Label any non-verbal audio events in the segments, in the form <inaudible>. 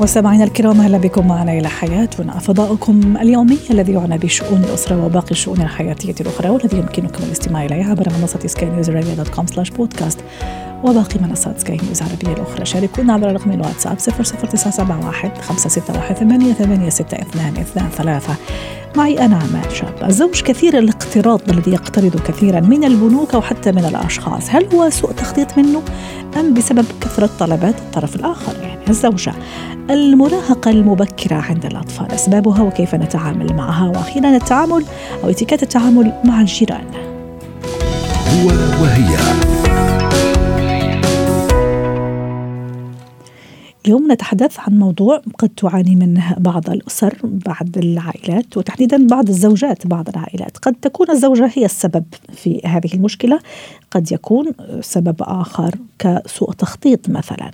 مستمعينا الكرام أهلا بكم معنا إلى حياتنا فضاؤكم اليومي الذي يعنى بشؤون الأسرة وباقي الشؤون الحياتية الأخرى والذي يمكنكم الاستماع اليه عبر منصة سكاي نيوز dot com slash podcast. وباقي منصات سكاي نيوز العربيه الأخرى. شاركونا عبر رقم الواتساب 00971 561 886223 معي أنا عماد شاب الزوج كثير الاقتراض الذي يقترض كثيرا من البنوك أو حتى من الأشخاص. هل هو سوء تخطيط منه أم بسبب كثرة طلبات الطرف الآخر؟ يعني الزوجة. المراهقة المبكرة عند الأطفال أسبابها وكيف نتعامل معها وأخيرا التعامل أو اتكات التعامل مع الجيران. هو وهي. اليوم نتحدث عن موضوع قد تعاني منه بعض الأسر بعض العائلات وتحديدا بعض الزوجات بعض العائلات. قد تكون الزوجة هي السبب في هذه المشكلة قد يكون سبب آخر كسوء تخطيط مثلا.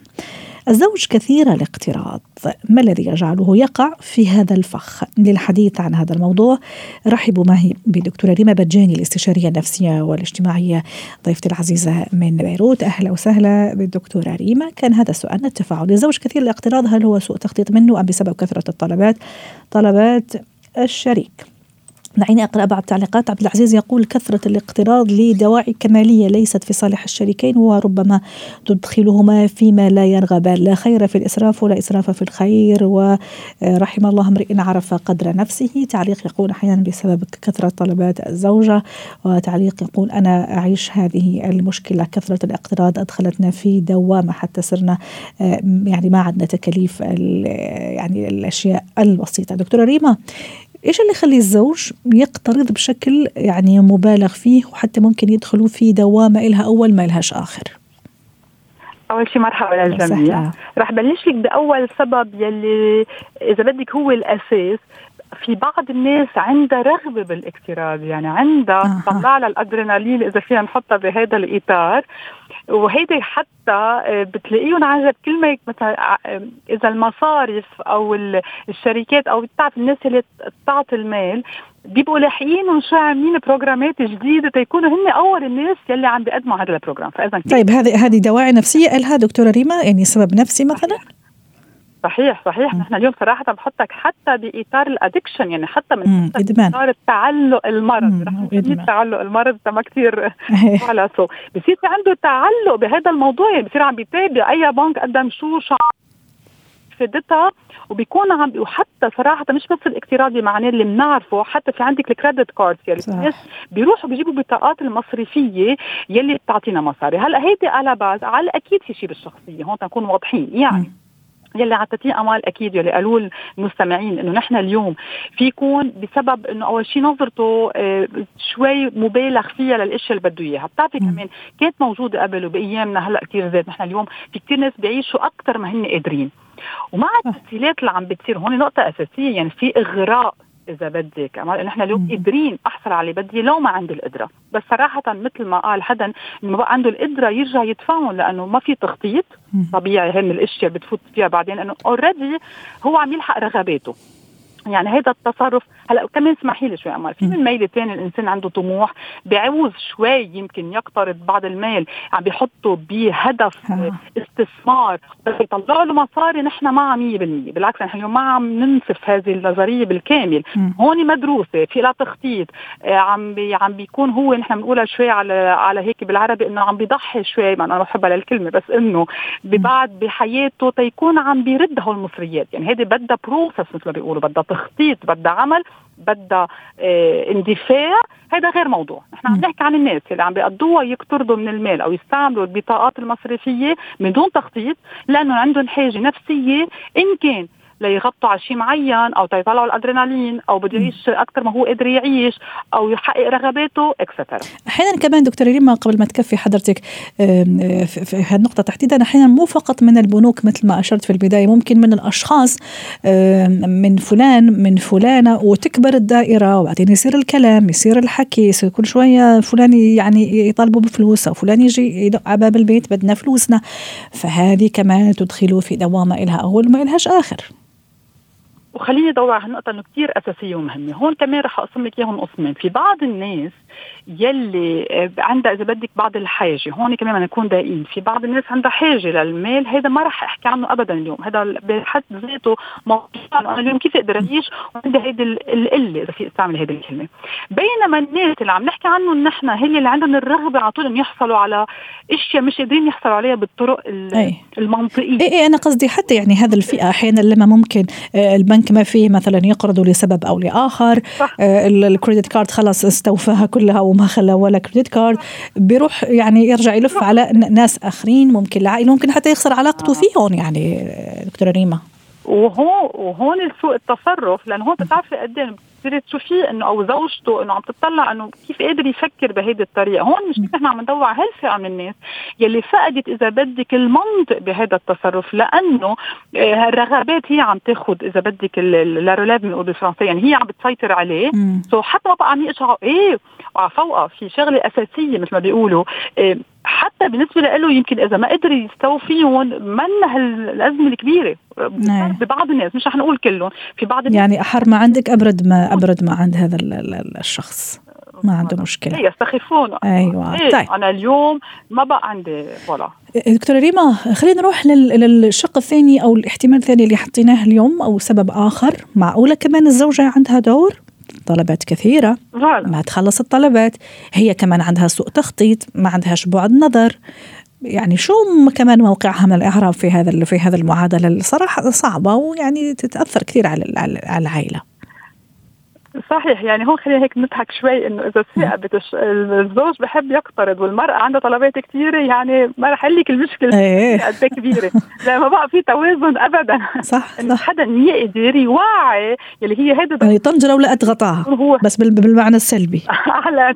الزوج كثير الاقتراض. ما الذي يجعله يقع في هذا الفخ؟ للحديث عن هذا الموضوع رحبوا معي بدكتورة ريما بجاني الاستشارية النفسية والاجتماعية ضيفتي العزيزة من بيروت. أهلا وسهلا بالدكتورة ريما. كان هذا سؤالنا التفاعل. الزوج كثير الاقتراض هل هو سوء تخطيط منه أم بسبب كثرة الطلبات؟ طلبات الشريك. دعيني أقرأ بعض التعليقات عبد العزيز يقول كثرة الاقتراض لدواعي كمالية ليست في صالح الشريكين وربما تدخلهما فيما لا يرغبان لا خير في الإسراف ولا إسراف في الخير ورحم الله امرئ عرف قدر نفسه. تعليق يقول أحيانا بسبب كثرة طلبات الزوجة وتعليق يقول أنا أعيش هذه المشكلة. كثرة الاقتراض أدخلتنا في دوامة حتى صرنا يعني ما عندنا تكاليف يعني الأشياء البسيطة. دكتورة ريما إيش اللي يخلي الزوج يقترض بشكل يعني مبالغ فيه وحتى ممكن يدخلوا في دوامة إلها أول ما لهاش آخر؟ أول شيء مرحبا للجميع رح بلش لك بأول سبب يلي إذا بدك هو الأساس في بعض الناس عندها رغبة بالاقتراض يعني عندها طلع لها الأدرينالين إذا فينا نحطها بهذا الإطار. وهيدي حتى آه، بتلاقيهم عجب كل ما مثلا آه، إذا المصارف أو الشركات أو بتعرف الناس اللي بتعطي المال بيبقوا لاحقين شو عاملين بروجرامات جديدة تيكونوا هن أول الناس يلي عم بيقدموا هذا ال program. فاذا طيب هذه هذه دواعي نفسية لها دكتورة ريما؟ يعني سبب نفسي مثلا؟ صحيح صحيح. نحن اليوم صراحة بحطك حتى بإطار ال addiction يعني حتى من إطار التعلق المرضي. رح التعلق المرضي ما كثير <laughs> على so بصير في عنده تعلق بهذا الموضوع يعني بصير عم بيتابع أي بنك قدم شو شو فايدتها وبيكون عم وحتى صراحة مش بس الاقتراض بمعناه اللي بنعرفه حتى في عندك ال credit card يعني الناس بيروحوا بيجيبوا بطاقات المصرفية يلي بتعطينا مصاري. هلا هيدي على بعض على أكيد في شيء بالشخصية هون تنكون واضحين. يعني م. يلي عطتيه أمال أكيد يلي قالوا المستمعين إنه نحن اليوم في يكون بسبب إنه أول شيء نظرته آه، شوي مبالغ فيها للإشياء اللي بده إياها، بتعرفي كمان كانت موجودة قبل وبأيامنا هلأ كثير زاد. نحن اليوم في كثير ناس بيعيشوا أكثر ما هن قادرين. ومع التسهيلات اللي عم بتصير هون نقطة أساسية يعني في إغراء إذا بدك. نحن اليوم قادرين أحصل على اللي بدي لو ما عندي القدرة. بس صراحة مثل ما قال حدا إنه ما بقى عنده القدرة يرجع يدفعهم لأنه ما في تخطيط طبيعي. هن الأشياء بتفوت فيها بعدين إنه already هو عم يلحق رغباته. يعني هذا التصرف هلا كمان اسمحي لي شوي امال في من ميل ثاني الإنسان عنده طموح بيعوز شوي يمكن يقترض بعض المال عم بيحطه بهدف استثمار بس يطلع له مصاري نحن مع 100% بالعكس نحن اليوم ما عم ننسف هذه النظرية بالكامل. هون مدروسة في لها تخطيط. آه، عم بي عم بيكون هو نحن بنقولها شوي على على هيك بالعربي إنه عم بيضحي شوي ما أنا بحبها للكلمة بس إنه ببعد بحياته تيكون عم بيرد هول المصريات. يعني هذه بدها process مثل ما بيقولوا بدها تخطيط بدها عمل. بدها آه اندفاع هذا غير موضوع. نحن عم نحكي عن الناس اللي عم بيقضوها يقترضوا من المال أو يستعملوا البطاقات المصرفية من دون تخطيط لأنه عندهم حاجة نفسية إن كان ليغطوا على شيء معين أو تيطلعوا الأدرينالين أو بده يعيش أكثر ما هو قادر يعيش أو يحقق رغباته extra أحيانا كمان دكتور ريما قبل ما تكفي حضرتك في هالنقطه تحديدا أحيانا مو فقط من البنوك مثل ما أشرت في البداية ممكن من الأشخاص من فلان من فلانة وتكبر الدائرة وبعدين يصير الكلام يصير الحكي يصير كل شوية فلان يعني يطالبوا بفلوس أو فلان يجي يدق على باب البيت بدنا فلوسنا. فهذه كمان تدخله في دوامة إلها اول ما إلهاش آخر. وخليني أدور على هالنقطة إنه كثير أساسية ومهمة. هون كمان رح أقسم لك إياهم قسمين. في بعض الناس يلي آه، عندها إذا بدك بعض الحاجة هون كمان نكون دقيقين في بعض الناس عندها حاجة للمال هذا ما رح أحكي عنه ابدا اليوم. هذا بحد ذاته موضوع. أنا اليوم كيف أقدر أعيش وعندي هيدي القلة إذا في أستعمل هيدي الكلمة. بينما الناس اللي عم نحكي عنهم نحن هي اللي عندهم الرغبة على طول يحصلوا على أشياء مش قادرين يحصلوا عليها بالطرق أي. المنطقية. اي اي أنا قصدي حتى يعني هذا الفئة أحيانا لما ممكن آه، البنك ما فيه مثلا يقرضوا لسبب أو لآخر. آه، الكريدت كارد خلص استوفاها كلها وما خلى ولا كريدت كارد بيروح يعني يرجع يلف على ناس آخرين ممكن العائله ممكن حتى يخسر علاقته آه. فيهم يعني دكتورة ريما وهون وهون سوء التصرف لأنه هون بتعرفي قد إيه بتصيري تشوفيه إنه أو زوجته إنه عم تطلع إنه كيف قادر يفكر بهيدي الطريقة، هون مش نحن عم ندور على هالفئه من الناس يلي فقدت إذا بدك المنطق بهذا التصرف لأنه آه، الرغبات هي عم تاخذ إذا بدك لا بنقول بالفرنسيه يعني هي عم بتسيطر عليه. so حتى ما بقى عم يقشعوا إيه وعلى فوقها في شغلة أساسية مثل ما بيقولوا إيه حتى بالنسبة له يمكن إذا ما قدر يستوفيهم من هالازمه الكبيرة. نعم. ببعض الناس مش رح نقول كلهم في بعض الناس يعني أحر ما عندك أبرد ما أبرد ما عند هذا الشخص. ما عنده مشكلة. يستخفون أيوه. إيه طيب. أنا اليوم ما بقى عندي voilà. دكتورة ريما خلينا نروح للشق الثاني أو الاحتمال الثاني اللي حطيناه اليوم أو سبب آخر. معقولة كمان الزوجة عندها دور؟ طلبات كثيرة. ما تخلص الطلبات. هي كمان عندها سوء تخطيط ما عندهاش بعد نظر. يعني شو كمان موقعها من الإعراب في هذا في هذا المعادلة؟ الصراحه صعبة ويعني تتأثر كثير على على العائلة. صحيح يعني هون خلينا هيك نضحك شوي إنه إذا بتش... الزوج بحب يقترض والمرأة عندها طلبات كثيره يعني ما رح لك المشكلة. إيه. قد إيه كبيرة. <laughs> لما بقى في توازن ابدا. صح إنه حدا يقدر يوعي يلي هي هيدا يعني طنجره ولقت غطاها هو بس بالمعنى السلبي. <laughs> على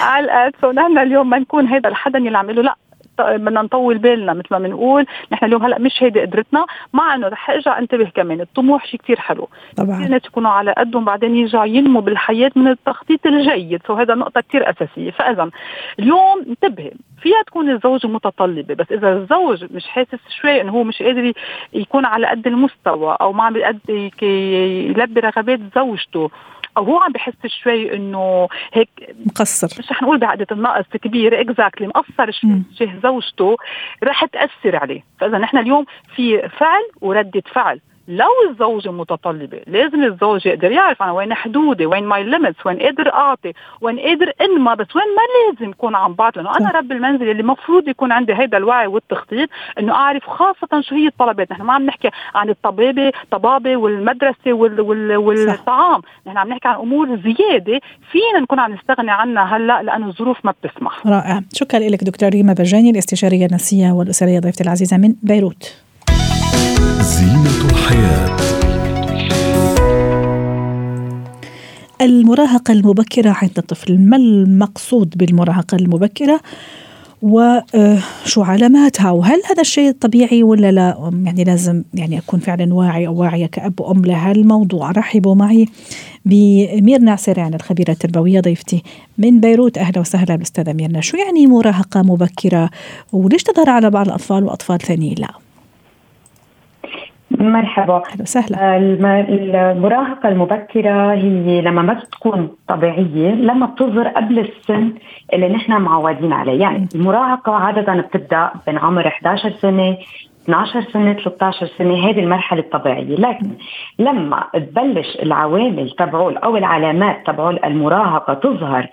على <laughs> فنحن اليوم ما نكون هيدا الحدا اللي عم له لا بدنا نطول بالنا مثل ما بنقول. نحن اليوم هلأ مش هيدي قدرتنا. مع انه رح أرجع أنتبه كمان. الطموح شيء كثير حلو. طبعا. كثير ناس يكونوا على قدهم بعدين يرجعوا ينموا بالحياة من التخطيط الجيد. سو هذا نقطة كثير أساسية. فاذا اليوم انتبهي فيها تكون الزوجه متطلبة. بس إذا الزوج مش حاسس شوي إنه هو مش قادر يكون على قد المستوى أو ما عم يلبي رغبات زوجته أو هو عم بحس شوي إنه هيك مقصر. مش رح نقول بعقدة النقص كبيره exactly مقصر شوي تجاه زوجته رح تأثر عليه. فإذا نحن اليوم في فعل وردة فعل. لو الزوجة متطلبة لازم الزوج يقدر يعرف أنا وين حدودي وين my limits وين قادر أعطي وين قادر إنما بس وين ما لازم يكون عم بعطي. لأنه أنا رب المنزل اللي المفروض يكون عندي هيدا الوعي والتخطيط إنه أعرف خاصة شو هي الطلبات. نحن ما عم نحكي عن الطبابة طبابة والمدرسة وال وال والطعام. نحن عم نحكي عن أمور زيادة فينا نكون عم نستغني عنها هلأ لأنه الظروف ما بتسمح. رائع. شكرا لك دكتور ريما برجاني الاستشارية النفسية والأسرية ضيفتي العزيزة من بيروت. زينة الحياة. المراهقة المبكرة عند الطفل ما المقصود بالمراهقة المبكرة؟ وشو علاماتها؟ وهل هذا الشيء طبيعي ولا لا؟ يعني لازم يعني أكون فعلا واعي أو واعية كأب وأم لهالموضوع. رحبوا معي بميرنا عسيران الخبيرة التربوية ضيفتي من بيروت. أهلا وسهلا بالأستاذة ميرنا. شو يعني مراهقة مبكرة؟ وليش تظهر على بعض الأطفال وأطفال ثانيين؟ لا. مرحبا. أهلا وسهلا. المراهقة المبكرة هي لما ما بتكون طبيعية لما بتظهر قبل السن اللي نحن معودين عليه. يعني المراهقة عادة بتبدأ بين عمر 11 سنة 12 سنة 13 سنة هذه المرحلة الطبيعية. لكن لما تبلش العوامل تبعول أو العلامات تبعول المراهقة تظهر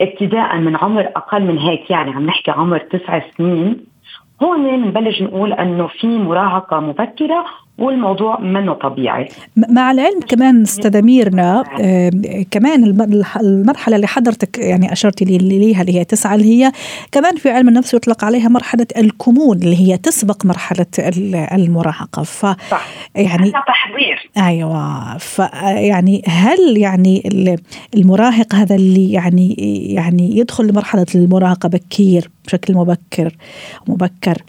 ابتداء من عمر أقل من هيك يعني عم نحكي عمر تسع سنين هون بنبلش نقول إنه في مراهقة مبكرة والموضوع منه طبيعي. مع العلم كمان استاذه ميرنا آه كمان المرحلة اللي حضرتك يعني اشرتي لي ليها اللي هي تسعة اللي هي كمان في علم النفس يطلق عليها مرحلة الكمون اللي هي تسبق مرحلة المراهقة. ف صح. يعني تحضير. أيوه. ف يعني هل يعني المراهق هذا اللي يعني يعني يدخل لمرحلة المراهقة بكير بشكل مبكر مبكر؟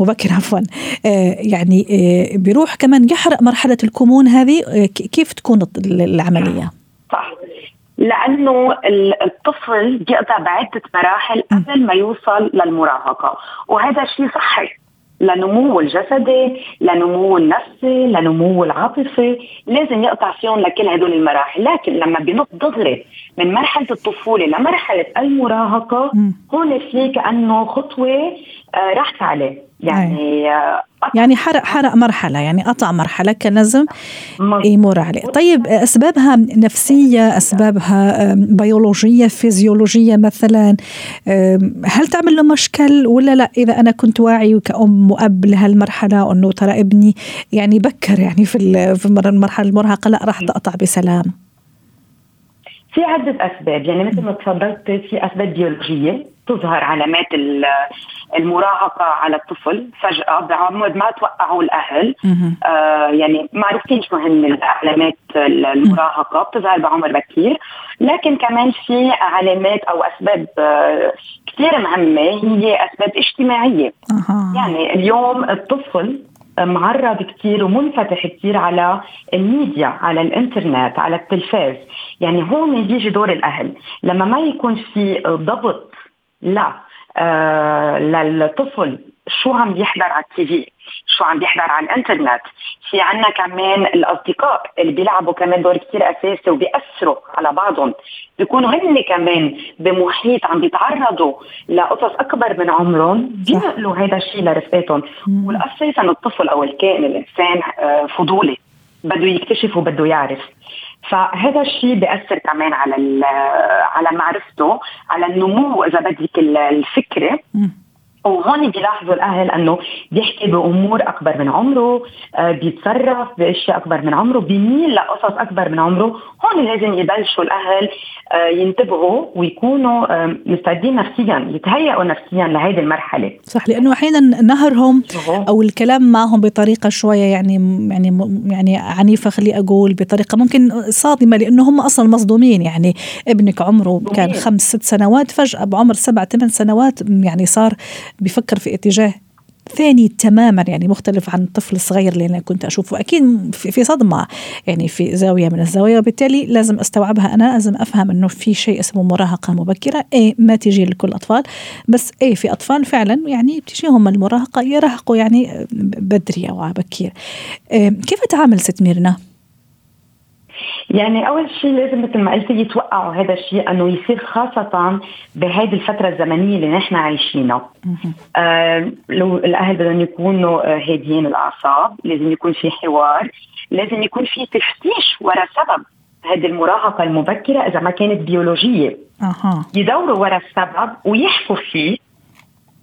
مبكر عفوا. آه يعني آه بيروح كمان يحرق مرحلة الكمون هذه آه كيف تكون العملية؟ صح. لأنه الطفل بيقطع بعدة مراحل قبل ما يوصل للمراهقة. وهذا شيء صحي. لنموه الجسدي لنموه النفسي لنموه العاطفي. لازم يقطع فيهم لكل هدول المراحل. لكن لما بنط دغري من مرحلة الطفولة لمرحلة المراهقة هون في كانه خطوة آه راحت عليه يعني آه يعني حرق حرق مرحلة يعني قطع مرحلة كان لازم يمر عليه. طيب أسبابها نفسية أسبابها بيولوجية فيزيولوجية مثلا هل تعمل له مشكل ولا لا؟ إذا أنا كنت واعي كأم وأب لهالمرحلة أنه ترى ابني يعني بكر يعني في المرحلة المراهقة لا راح تقطع بسلام. في عدة أسباب. يعني مثل ما تفضلت في أسباب بيولوجية تظهر علامات المراهقة على الطفل. فجأة بعمر ما توقعوا الأهل. آه يعني معروفين شو هن علامات المراهقة بتظهر بعمر بكير. لكن كمان في علامات أو أسباب آه كثير مهمة هي أسباب اجتماعية. يعني اليوم الطفل معرض كثير ومنفتح كثير على الميديا على الإنترنت على التلفاز. يعني هون بيجي دور الأهل. لما ما يكون في ضبط لا آه للطفل شو عم بيحضر على التي في؟ شو عم بيحضر على الإنترنت؟ في عنا كمان الأصدقاء اللي بيلعبوا كمان دور كثير أساسي وبيأثروا على بعضهم. بيكونوا هن كمان بمحيط عم بيتعرضوا لقصص أكبر من عمرهم بينقلوا هذا الشيء لرفقاتهم. والاساسا الطفل أو الكائن الإنسان آه، فضولي. بده يكتشف وبده يعرف. فهذا الشيء بيأثر كمان على على معرفته على النمو إذا بدك الفكري وهون بيلاحظوا الأهل إنه بيحكي بأمور أكبر من عمره آه، بيتصرف بأشياء أكبر من عمره بيميل لقصص أكبر من عمره. هون لازم يبلشوا الأهل آه، ينتبهوا ويكونوا آه، مستعدين نفسيا يتهيئوا نفسيا لهذه المرحلة. صح لأنه أحيانا نهرهم أو الكلام معهم بطريقة شوية يعني يعني يعني عنيفة خلي أقول بطريقة ممكن صادمة لأنه هم أصلا مصدومين. يعني ابنك عمره كان خمس ست سنوات فجأة بعمر سبع ثمان سنوات يعني صار بيفكر في اتجاه ثاني تماما يعني مختلف عن الطفل الصغير اللي أنا كنت أشوفه. أكيد في صدمة يعني في زاوية من الزوايا وبالتالي لازم أستوعبها أنا لازم أفهم إنه في شيء اسمه مراهقة مبكرة. اي ما تجي لكل الاطفال بس اي في أطفال فعلا يعني بتجيهم المراهقة يراهقوا يعني بدري أو بكير. كيف تعامل ست ميرنا؟ يعني أول شيء لازم مثل ما قلتي يتوقعوا هذا الشيء أنه يصير خاصة بهذه الفترة الزمنية اللي نحن عايشينها. آه لو الأهل بدهم يكونوا آه، هاديين الأعصاب لازم يكون في حوار لازم يكون في تفتيش وراء سبب هذه المراهقة المبكرة إذا ما كانت بيولوجية. أه. يدوروا وراء السبب ويحكوا فيه.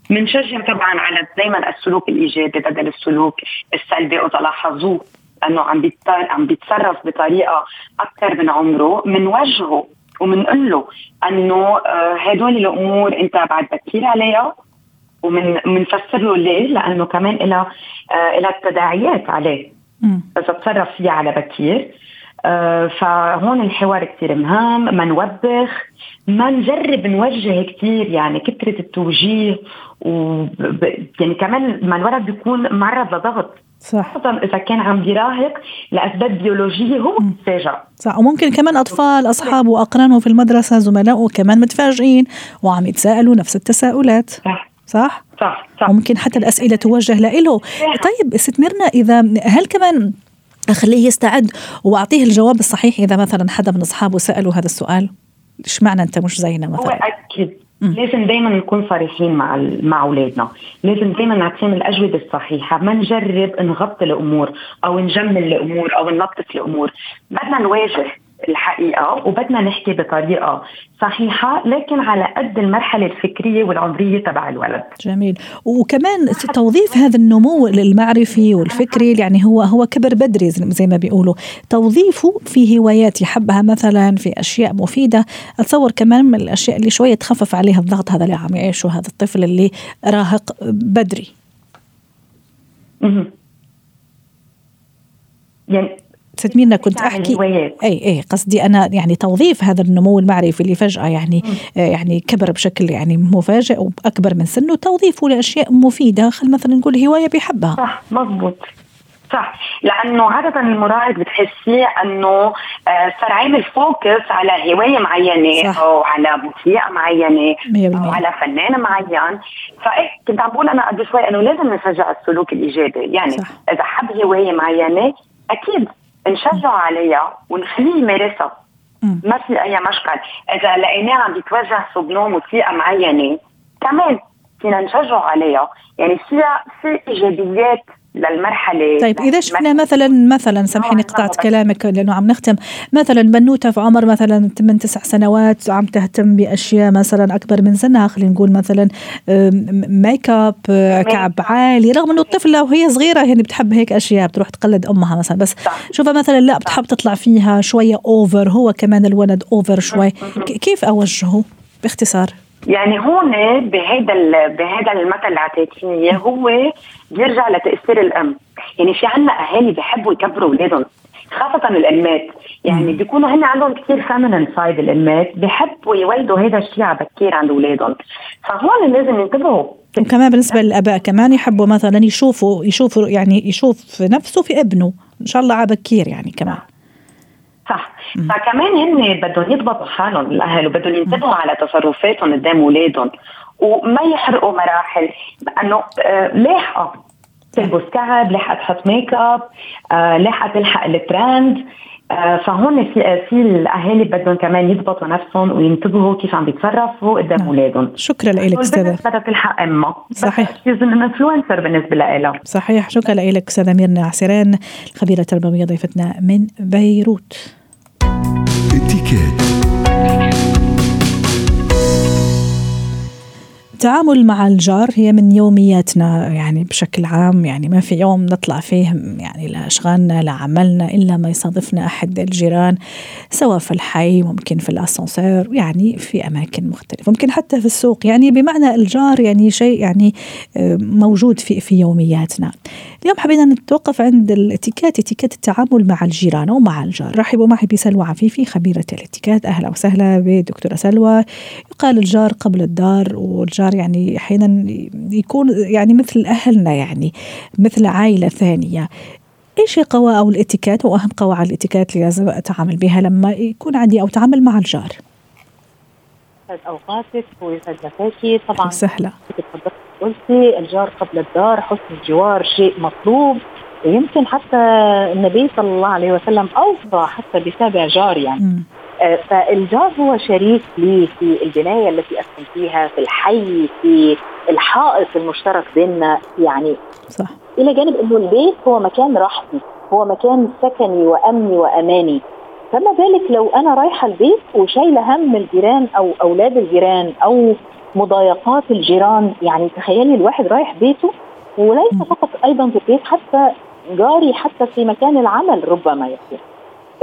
بنشجع طبعا على دائما السلوك الإيجابي بدل السلوك السلبي وتلاحظوه أنه عم عم بيتصرف بطريقة أكثر من عمره بنوجهه وبنقول له أنه آه، هدول الأمور أنت بعد بكير عليها ومن بنفسر له ليه؟ لأنه كمان لها آه لها تداعيات عليه. اذا تصرف فيها على بكير. آه فهون الحوار كثير مهم ما نوبخ ما نجرب نوجه كثير يعني كثرة التوجيه و يعني كمان ما الولد بيكون معرض لضغط. صح. خاصة إذا كان عم بيراهق لأسباب بيولوجية هو متفاجئ صح. وممكن كمان أطفال أصحابه وأقرانه في المدرسة زملائه كمان متفاجئين وعم يتساءلوا نفس التساؤلات. صح. صح؟ صح صح. وممكن حتى الأسئلة توجه له طيب ست ميرنا إذا هل كمان أخليه يستعد وأعطيه الجواب الصحيح إذا مثلا حدا من أصحابه سألوا هذا السؤال؟ إيش معنى أنت مش زينا مثلا؟ هو أكيد. لازم دائما نكون صريحين مع مع أولادنا، لازم دائما نعطيهم الأجوبة الصحيحة، ما نجرب نغطي الأمور أو نجمل الأمور أو نلطف الأمور، بدنا نواجه الحقيقة وبدنا نحكي بطريقة صحيحة لكن على قد المرحلة الفكرية والعمرية تبع الولد. جميل وكمان توظيف هذا النمو المعرفي والفكري يعني هو هو كبر بدري زي ما بيقولوا توظيفه في هوايات يحبها مثلا في أشياء مفيدة أتصور كمان من الأشياء اللي شوية تخفف عليها الضغط هذا اللي عم يعيشه هذا الطفل اللي راهق بدري. يعني ست ميرنا كنت احكي اي أي قصدي أنا يعني توظيف هذا النمو المعرفي اللي فجأة يعني آه يعني كبر بشكل يعني مفاجئ وأكبر من سنه توظيفه لأشياء مفيدة خل مثلا نقول هواية بيحبها صح مضبوط صح. لأنه عادة المراهق بتحسيه أنه آه، صار عامل فوكس على هواية معينة صح. أو على موسيقى معينة أو على فنان معين. فإيه كنت عم بقول أنا قبل شوي أنه لازم نشجع السلوك الإيجابي. يعني صح. إذا حب هواية معينة أكيد نشجعه عليها ونخليه يمارسها. ما في أي مشكل. إذا لقيناه عم بيتوجه صوب موسيقى معينة كمان فينا نشجعه عليها. يعني فيها في إيجابيات للمرحلة طيب إذا شفنا مثلا مثلا سامحيني قطعت كلامك لأنه عم نختم. مثلا بنوتة في عمر مثلا 8 9 سنوات عم تهتم بأشياء مثلا أكبر من سنها خلينا نقول مثلا ميك اب كعب عالي رغم إنه الطفل لو هي صغيره يعني بتحب هيك أشياء بتروح تقلد أمها مثلا. بس شوفها مثلا لا بتحب تطلع فيها شوية over هو كمان الولد over شوي. كيف أوجهه باختصار؟ يعني هون بهذا بهذا المثل اللي اعطيتيه هو بيرجع لتأثير الأم. يعني في عنا أهالي بحبوا يكبروا اولادهم خاصة الأمات يعني بيكونوا هن عندهم كثير feminine side الأمات بحبوا يولدوا هذا الشيء على بكير عند أولادهم فهون لازم ينتبهوا. وكمان بالنسبة للآباء كمان يحبوا مثلا يشوفوا يشوفوا يعني يشوف نفسه في ابنه. إن شاء الله على بكير يعني كمان. صح. فكمان هن بدهم يضبطوا حالهم الأهل وبدهم ينتبهوا على تصرفاتهم قدام اولادهم وما يحرقوا مراحل لأنه آه لاحقه تلبس كعب لاحقه تحط ميك اب آه لاحقه تلحق الترند. آه فهون في في الأهالي بدهم كمان يضبطوا نفسهم وينتبهوا كيف عم بيتصرفوا قدام أولادهم. شكرا لك أستاذة. بدها تلحق أمها. صحيح. influencer بالنسبة لها. صحيح. شكرا لك أستاذة ميرنا عسيران الخبيرة التربوية ضيفتنا من بيروت. التعامل مع الجار هي من يومياتنا يعني بشكل عام يعني ما في يوم نطلع فيه يعني لأشغالنا لعملنا إلا ما يصادفنا أحد الجيران سواء في الحي ممكن في الأسانسير يعني في أماكن مختلفة ممكن حتى في السوق. يعني بمعنى الجار يعني شيء يعني آه، موجود في في يومياتنا. اليوم حبينا نتوقف عند الاتيكات اتيكات التعامل مع الجيران أو مع الجار. رحبوا معي بسلوى عفيفي خبيرة الاتيكات. أهلا وسهلا بدكتورة سلوى. يقال الجار قبل الدار والجار يعني أحيانا يكون يعني مثل أهلنا يعني مثل عائلة ثانية. إيش هي قواعد أو الاتيكات وأهم قواعد الاتيكات اللي لازم أتعامل بها لما يكون عندي أو أتعامل مع الجار؟ يسعد أوقاتك ويسعد مساكي. طبعا سهله قلتي الجار قبل الدار حسن الجوار شيء مطلوب. يمكن حتى النبي صلى الله عليه وسلم أوصى حتى بتابع جار يعني. م. آه، فالجار هو شريك لي في البناية التي أسكن فيها في الحي في الحائط المشترك بيننا يعني. صح. إلى جانب إنه البيت هو مكان راحتي هو مكان سكني وأمني وأماني. فما بالك لو أنا رايحة البيت وشايلة هم الجيران أو أولاد الجيران أو مضايقات الجيران؟ يعني تخيلي الواحد رايح بيته وليس فقط أيضا في البيت حتى جاري حتى في مكان العمل ربما يكون.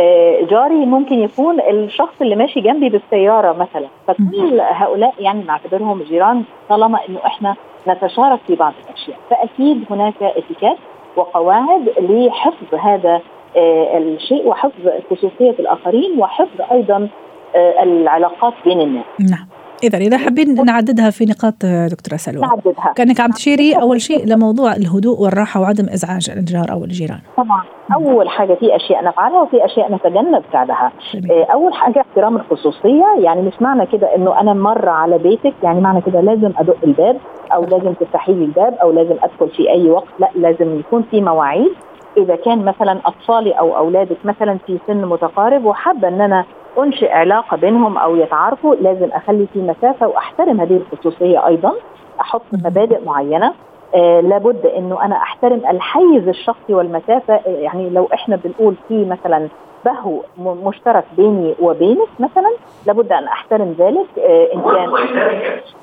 آه، جاري ممكن يكون الشخص اللي ماشي جنبي بالسيارة مثلا. فكل هؤلاء يعني نعتبرهم جيران طالما إنه إحنا نتشارك في بعض الأشياء. فأكيد هناك اتيكات وقواعد لحفظ هذا الشيء وحفظ خصوصية الآخرين وحفظ أيضا آه، العلاقات بين الناس. نعم. إذا إذا حابين نعددها في نقاط دكتورة سلوى. نعددها. كأنك عم تشيري أول شيء لموضوع الهدوء والراحة وعدم إزعاج الجار أو الجيران. طبعا. أول حاجة في أشياء نفعلها وفي أشياء نتجنب فعلها. آه، أول حاجة احترام الخصوصية. يعني مش معنى كده إنه أنا مرة على بيتك يعني معنى كده لازم أدق الباب أو لازم تفتحي لي الباب أو لازم أدخل في أي وقت. لا لازم يكون في مواعيد. إذا كان مثلا أطفالي أو أولادك مثلا في سن متقارب وحابة إن أنا أنشئ علاقة بينهم أو يتعارفوا لازم أخلي في مسافة وأحترم هذه الخصوصية أيضا. أحط مبادئ معينة. آه لابد إنه أنا أحترم الحيز الشخصي والمسافة. يعني لو إحنا بنقول في مثلا بهو مشترك بيني وبينك مثلا لابد أن أحترم ذلك. إن كان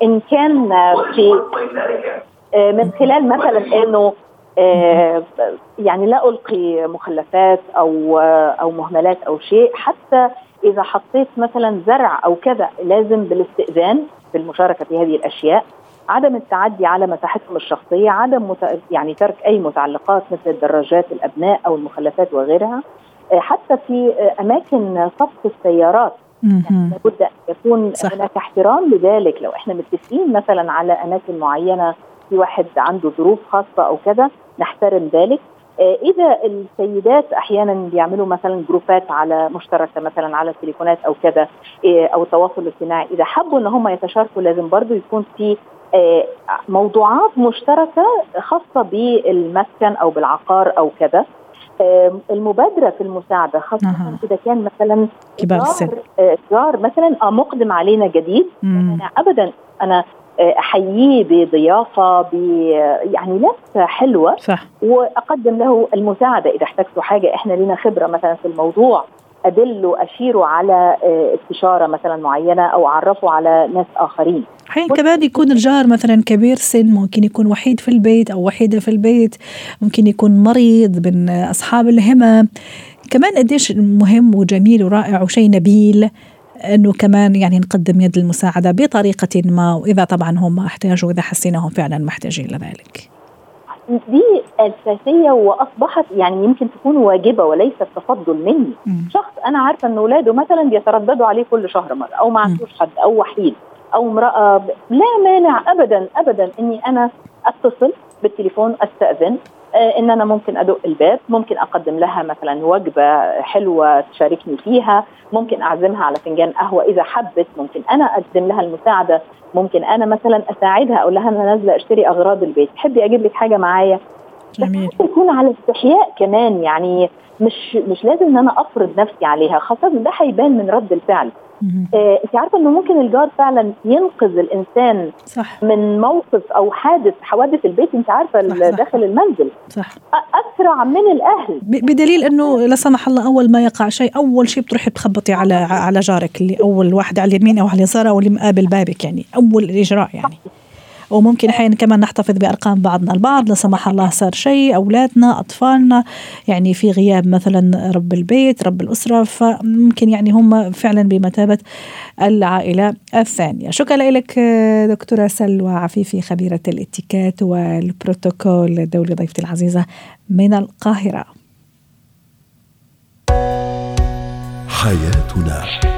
إن كان في من خلال مثلا إنه يعني لا ألقي مخلفات أو أو مهملات أو شيء. حتى إذا حطيت مثلا زرع أو كذا لازم بالاستئذان في المشاركة في هذه الأشياء. عدم التعدي على مساحتهم الشخصية عدم مت... يعني ترك أي متعلقات مثل الدراجات الأبناء أو المخلفات وغيرها. آه، حتى في آه، أماكن صف السيارات. يعني لابد أن يكون صح. هناك احترام لذلك. لو إحنا متفقين مثلا على أماكن معينة في واحد عنده ظروف خاصة أو كذا نحترم ذلك. آه، إذا السيدات أحيانا بيعملوا مثلا جروبات على مشتركة مثلا على التليفونات أو كذا أو التواصل الاجتماعي إذا حبوا إن هم يتشاركوا لازم برضه يكون في آه، موضوعات مشتركة خاصة بالمسكن أو بالعقار أو كذا المبادرة في المساعدة خاصة أه. إذا كان مثلا كبار السن. آه، جار مثلا آه، مقدم علينا جديد. أنا ابدا أنا أحييه بضيافة ب يعني لفه حلوة. صح. وأقدم له المساعدة إذا احتجتوا حاجة. إحنا لنا خبرة مثلا في الموضوع. ادله اشيره على استشارة مثلا معينة أو اعرفه على ناس آخرين. أحيانا كمان يكون الجار مثلا كبير سن ممكن يكون وحيد في البيت أو وحيدة في البيت. ممكن يكون مريض من أصحاب الهمم. كمان قديش مهم وجميل ورائع وشيء نبيل. أنه كمان يعني نقدم يد المساعده بطريقة ما وإذا طبعا هم احتاجوا إذا حسيناهم فعلا محتاجين لذلك. دي أساسية وأصبحت يعني يمكن تكون واجبة وليست تفضل مني، م. شخص أنا عارفة إن اولاده مثلا بيترددوا عليه كل شهر مرة أو ما عندوش حد أو وحيد أو امرأة لا مانع ابدا ابدا إني أنا أتصل بالتليفون أستأذن إن أنا ممكن أدق الباب ممكن أقدم لها مثلا وجبة حلوة تشاركني فيها ممكن أعزمها على فنجان قهوة. إذا حبت ممكن أنا أقدم لها المساعدة. ممكن أنا مثلا أساعدها أقول لها أنا نازلة أشتري أغراض البيت. تحبي أجيب لك حاجة معايا؟ جميل. يكون على استحياء كمان يعني مش مش لازم إن أنا أفرض نفسي عليها. خاصة ده هيبان من رد الفعل. آه انت عارفة إنه ممكن الجار فعلا ينقذ الإنسان صح. من موقف أو حادث حوادث البيت انت عارفة صح داخل المنزل. صح. أسرع من الأهل. بدليل إنه لا سمح الله أول ما يقع شيء أول شيء بتروحي تخبطي على على جارك اللي أول واحد على اليمين أو على اليسار أو اللي مقابل بابك يعني أول إجراء يعني. وممكن أحيانا كمان نحتفظ بأرقام بعضنا البعض لا سمح الله صار شيء أولادنا أطفالنا يعني في غياب مثلا رب البيت رب الأسرة فممكن يعني هم فعلا بمثابة العائلة الثانية. شكرا لك دكتورة سلوى عفيفي خبيرة الاتيكات والبروتوكول الدولي ضيفتي العزيزة من القاهرة. حياتنا.